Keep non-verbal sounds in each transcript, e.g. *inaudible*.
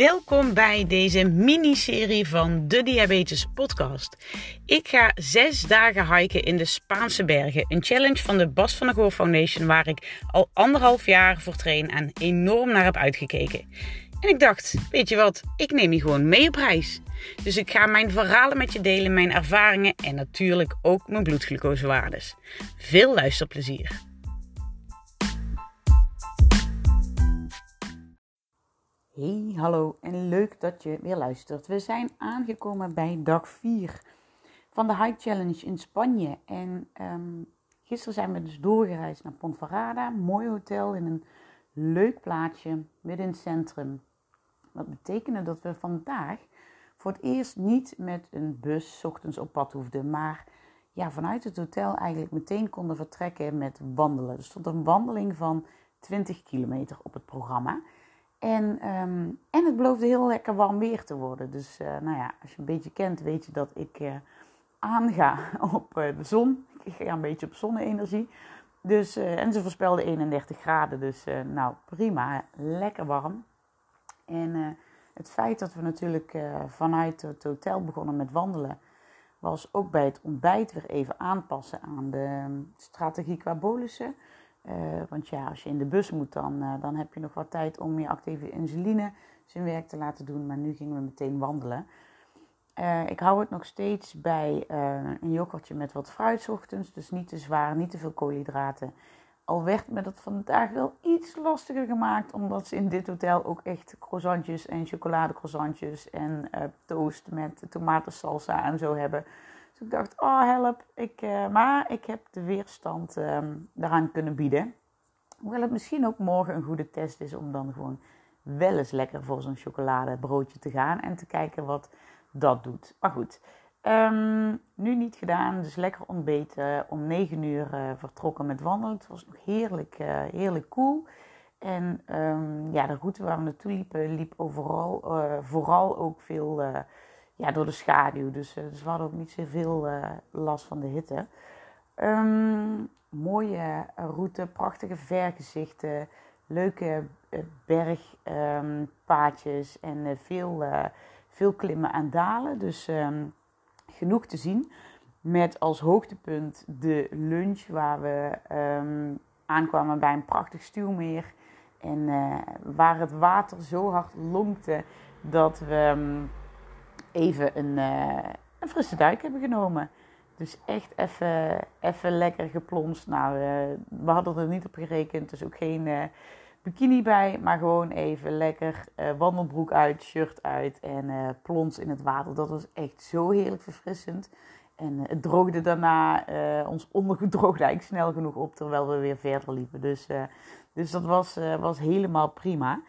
Welkom bij deze miniserie van de Diabetes Podcast. Ik ga zes dagen hiken in de Spaanse bergen. Een challenge van de Bas van der Goor Foundation waar ik al anderhalf jaar voor train en enorm naar heb uitgekeken. En ik dacht, weet je wat, ik neem je gewoon mee op reis. Dus ik ga mijn verhalen met je delen, mijn ervaringen en natuurlijk ook mijn bloedglucosewaardes. Veel luisterplezier. Hey, hallo en leuk dat je weer luistert. We zijn aangekomen bij dag 4 van de Hike Challenge in Spanje. En um, gisteren zijn we dus doorgereisd naar Ponferrada. Mooi hotel in een leuk plaatsje midden in het centrum. Wat betekende dat we vandaag voor het eerst niet met een bus ochtends op pad hoefden. Maar ja, vanuit het hotel eigenlijk meteen konden vertrekken met wandelen. Er stond een wandeling van 20 kilometer op het programma. En, um, en het beloofde heel lekker warm weer te worden. Dus uh, nou ja, als je een beetje kent, weet je dat ik uh, aanga *laughs* op uh, de zon. Ik ga een beetje op zonne-energie. Dus, en ze voorspelde 31 graden. Dus nou prima, lekker warm. En het feit dat we natuurlijk vanuit het hotel begonnen met wandelen, was ook bij het ontbijt weer even aanpassen aan de strategie qua bolussen. Uh, want ja, als je in de bus moet, dan, uh, dan heb je nog wat tijd om je actieve insuline zijn werk te laten doen. Maar nu gingen we meteen wandelen. Uh, ik hou het nog steeds bij een yoghurtje met wat fruit ochtends. Dus niet te zwaar, niet te veel koolhydraten. Al werd me dat vandaag wel iets lastiger gemaakt. Omdat ze in dit hotel ook echt croissantjes en chocoladecroissantjes en toast met tomatensalsa en zo hebben. Ik dacht, oh help. Ik, uh, maar ik heb de weerstand um, daaraan kunnen bieden. Hoewel het misschien ook morgen een goede test is om dan gewoon wel eens lekker voor zo'n chocoladebroodje te gaan. En te kijken wat dat doet. Maar goed, um, nu niet gedaan. Dus lekker ontbeten. Om 9 uur uh, vertrokken met wandelen. Het was nog heerlijk, uh, heerlijk cool. En um, ja, de route waar we naartoe liepen, liep overal, vooral ook veel ja, door de schaduw. Dus, uh, dus we hadden ook niet zoveel uh, last van de hitte. Um, mooie route, prachtige vergezichten, leuke bergpaadjes um, en veel, veel klimmen en dalen. Dus um, genoeg te zien. Met als hoogtepunt de lunch waar we aankwamen bij een prachtig stuwmeer. En waar het water zo hard lonkte dat we even een, uh, een frisse duik hebben genomen. Dus echt even, even lekker geplonst. Nou, uh, we hadden er niet op gerekend, dus ook geen uh, bikini bij. Maar gewoon even lekker wandelbroek uit, shirt uit en plons in het water. Dat was echt zo heerlijk verfrissend. En het droogde daarna, ons ondergoed droogde eigenlijk snel genoeg op terwijl we weer verder liepen. Dus, dus dat was, was helemaal prima.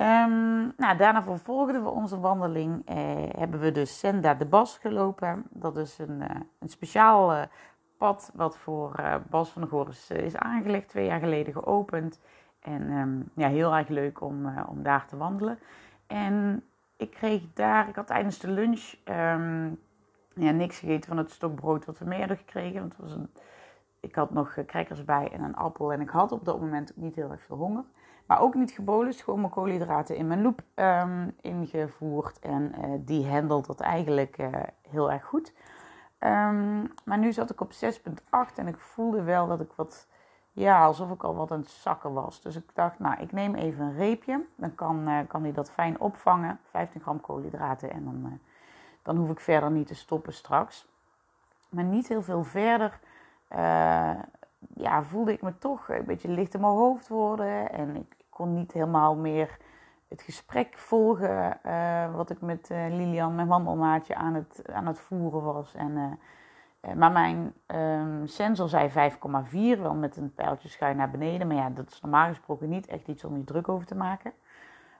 Um, nou, daarna vervolgden we onze wandeling. Eh, hebben we dus Senda de Bas gelopen. Dat is een, uh, een speciaal uh, pad wat voor uh, Bas van de Goor is, aangelegd. Twee jaar geleden geopend. En um, ja, heel erg leuk om, om daar te wandelen. En ik kreeg daar, ik had tijdens de lunch um, ja, niks gegeten van het stokbrood wat we mee hadden gekregen. Want het was een, ik had nog crackers bij en een appel. En ik had op dat moment ook niet heel erg veel honger. Maar ook niet gebolust, gewoon mijn koolhydraten in mijn loop um, ingevoerd. En uh, die handelt dat eigenlijk uh, heel erg goed. Um, maar nu zat ik op 6,8 en ik voelde wel dat ik wat, ja, alsof ik al wat aan het zakken was. Dus ik dacht, nou, ik neem even een reepje. Dan kan, uh, kan die dat fijn opvangen. 15 gram koolhydraten en dan, dan hoef ik verder niet te stoppen straks. Maar niet heel veel verder ja, voelde ik me toch een beetje licht in mijn hoofd worden. En ik kon niet helemaal meer het gesprek volgen uh, wat ik met uh, Lilian, mijn wandelmaatje, aan het, aan het voeren was. En, uh, maar mijn um, sensor zei 5,4, wel met een pijltje schuin naar beneden. Maar ja, dat is normaal gesproken niet echt iets om je druk over te maken.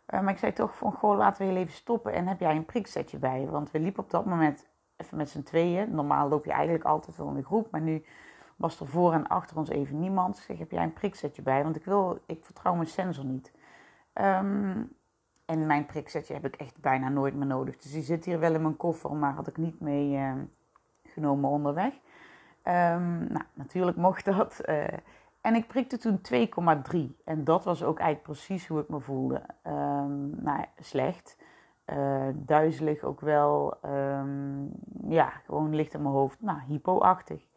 maar ik zei toch van, goh, laten we heel even stoppen. En heb jij een priksetje bij? Want we liepen op dat moment even met z'n tweeën. Normaal loop je eigenlijk altijd wel in de groep, maar nu was er voor en achter ons even niemand. Zeg, heb jij een priksetje bij? Want ik, wil, ik vertrouw mijn sensor niet. Um, en mijn priksetje heb ik echt bijna nooit meer nodig. Dus die zit hier wel in mijn koffer, maar had ik niet mee uh, genomen onderweg. Um, nou, natuurlijk mocht dat. Uh, En ik prikte toen 2,3. En dat was ook eigenlijk precies hoe ik me voelde. Um, nou, slecht. Uh, duizelig ook wel. Ja, gewoon licht in mijn hoofd. Nou, hypoachtig.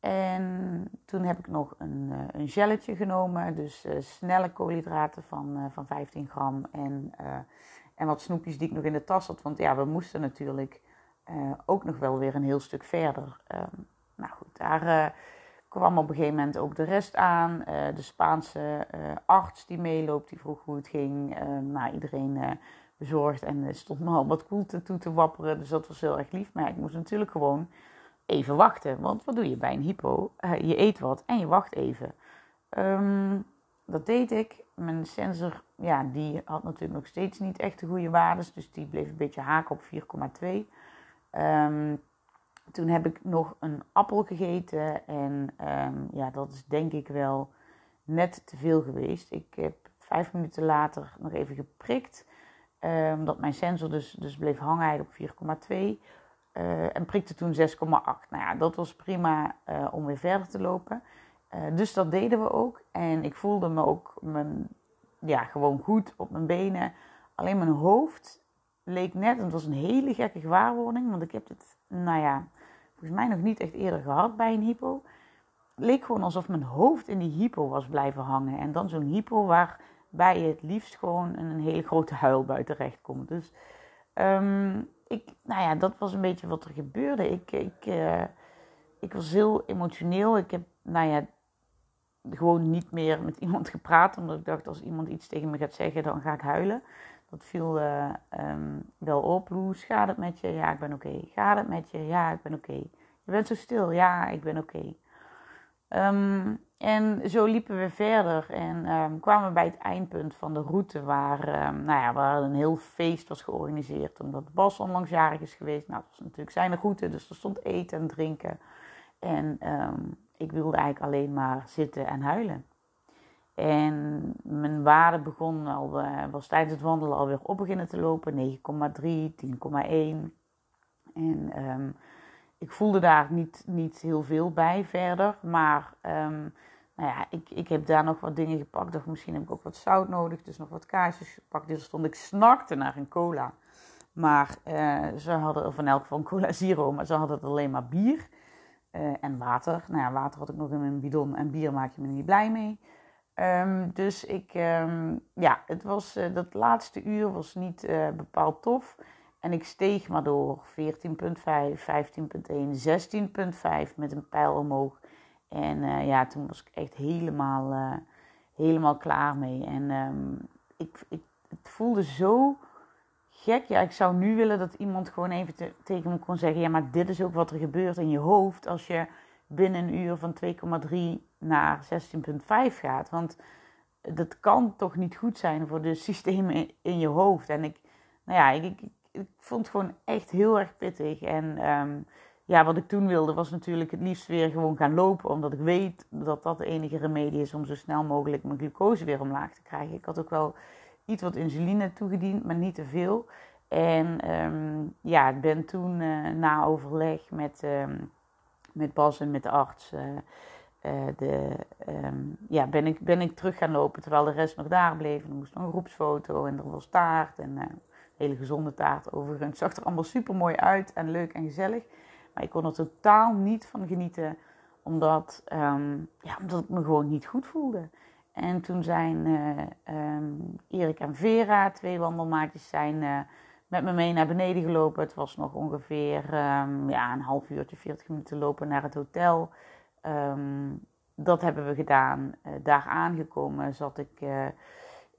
En toen heb ik nog een, uh, een gelletje genomen. Dus uh, snelle koolhydraten van, van 15 gram. En, en wat snoepjes die ik nog in de tas had. Want ja, we moesten natuurlijk ook nog wel weer een heel stuk verder. Um, nou goed, daar kwam op een gegeven moment ook de rest aan. De Spaanse arts die meeloopt, die vroeg hoe het ging. Uh, nou, iedereen bezorgd en stond me al wat koelte toe te wapperen. Dus dat was heel erg lief. Maar ik moest natuurlijk gewoon even wachten. Want wat doe je bij een hypo? je eet wat en je wacht even. Um, dat deed ik. Mijn sensor, ja, die had natuurlijk nog steeds niet echt de goede waardes. Dus die bleef een beetje haken op 4,2. Um, toen heb ik nog een appel gegeten. En um, ja, dat is denk ik wel net te veel geweest. Ik heb vijf minuten later nog even geprikt. Omdat mijn sensor dus, dus bleef hangen op 4,2. Uh, en prikte toen 6,8. Nou ja, dat was prima uh, om weer verder te lopen. Uh, dus dat deden we ook. En ik voelde me ook mijn, ja, gewoon goed op mijn benen. Alleen mijn hoofd leek net, het was een hele gekke gewaarwording. Want ik heb dit, nou ja, volgens mij nog niet echt eerder gehad bij een hypo. Het leek gewoon alsof mijn hoofd in die hypo was blijven hangen. En dan zo'n hypo waarbij je het liefst gewoon een hele grote huilbui terecht komt. Dus um, ik, nou ja, dat was een beetje wat er gebeurde. Ik, ik, uh, ik was heel emotioneel. Ik heb, nou ja, gewoon niet meer met *laughs* iemand gepraat. Omdat ik dacht, als iemand iets tegen me gaat zeggen, dan ga ik huilen. Dat viel uh, um, wel op. Hoe gaat het met je? Ja, ik ben oké. Okay. Gaat het met je? Ja, ik ben oké. Je bent zo stil? Ja, ik ben oké. Um, en zo liepen we verder en um, kwamen we bij het eindpunt van de route waar, nou ja, waar een heel feest was georganiseerd. Omdat Bas onlangs jarig is geweest. Nou, dat was natuurlijk zijn route, dus er stond eten en drinken. En ik wilde eigenlijk alleen maar zitten en huilen. En mijn waarde begon al, uh, was tijdens het wandelen alweer op beginnen te lopen. 9,3, 10,1. En ik voelde daar niet, niet heel veel bij verder. Maar um, nou ja, ik, ik heb daar nog wat dingen gepakt. Of misschien heb ik ook wat zout nodig. Dus nog wat kaarsjes gepakt. Dus stond ik snakte naar een cola. Maar uh, ze hadden, of in elk geval cola zero. Maar ze hadden alleen maar bier. Uh, en water. Nou ja, water had ik nog in mijn bidon. En bier maak je me niet blij mee. Um, dus ik, um, ja, het was, uh, dat laatste uur was niet bepaald tof. En ik steeg maar door 14.5, 15.1, 16.5 met een pijl omhoog. En uh, ja, toen was ik echt helemaal, helemaal klaar mee. En um, ik, ik, het voelde zo gek. Ja, ik zou nu willen dat iemand gewoon even te, tegen me kon zeggen: Ja, maar dit is ook wat er gebeurt in je hoofd als je binnen een uur van 2,3 naar 16,5 gaat. Want dat kan toch niet goed zijn voor de *laughs* systemen in je hoofd. En ik, nou ja, ik, ik, ik vond het gewoon echt heel erg pittig. En um, ja, wat ik toen wilde was natuurlijk het liefst weer gewoon gaan lopen. Omdat ik weet dat dat de enige remedie is om zo snel mogelijk mijn glucose weer omlaag te krijgen. Ik had ook wel iets wat insuline toegediend, maar niet te veel. En um, ja, ik ben toen uh, na overleg met... Um, met Bas en met de arts. Uh, uh, de, ja, ben, ik, ben ik terug gaan lopen terwijl de rest nog daar bleef. En er moest nog een groepsfoto en er was taart. En hele gezonde taart overigens. Zag er allemaal super mooi uit en leuk en gezellig. Maar ik kon er totaal niet van genieten. Omdat, um, ja, omdat ik me gewoon niet goed voelde. En toen zijn um, Erik en Vera, twee wandelmaatjes, zijn met me mee naar beneden gelopen. Het was nog ongeveer um, ja, een half uurtje, 40 minuten lopen naar het hotel. Dat hebben we gedaan. Uh, daar aangekomen zat ik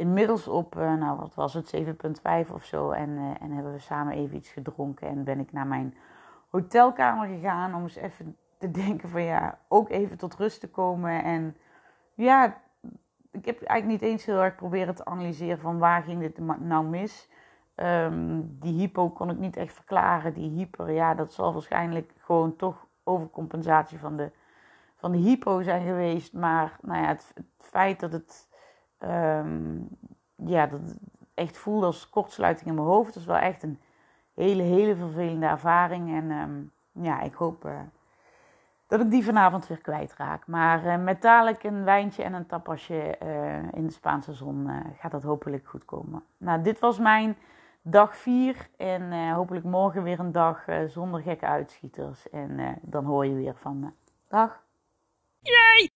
inmiddels op, uh, nou wat was het, 7,5 of zo. En, en hebben we samen even iets gedronken. En ben ik naar mijn hotelkamer gegaan om eens even te *laughs* denken van ja, ook even tot rust te komen. En ja, ik heb eigenlijk niet eens heel erg proberen te analyseren van waar ging dit nou mis. Um, die hypo kon ik niet echt verklaren. Die hyper, ja, dat zal waarschijnlijk gewoon toch overcompensatie van de, van de hypo zijn geweest. Maar nou ja, het feit dat het, um, ja, dat het echt voelde als kortsluiting in mijn hoofd, is wel echt een hele, hele vervelende ervaring. En um, ja, ik hoop uh, dat ik die vanavond weer kwijtraak. Maar uh, met dadelijk een wijntje en een tapasje uh, in de Spaanse zon gaat dat hopelijk goed komen. Nou, dit was mijn dag 4 en hopelijk morgen weer een dag zonder gekke uitschieters. En dan hoor je weer van me. Dag! Yay!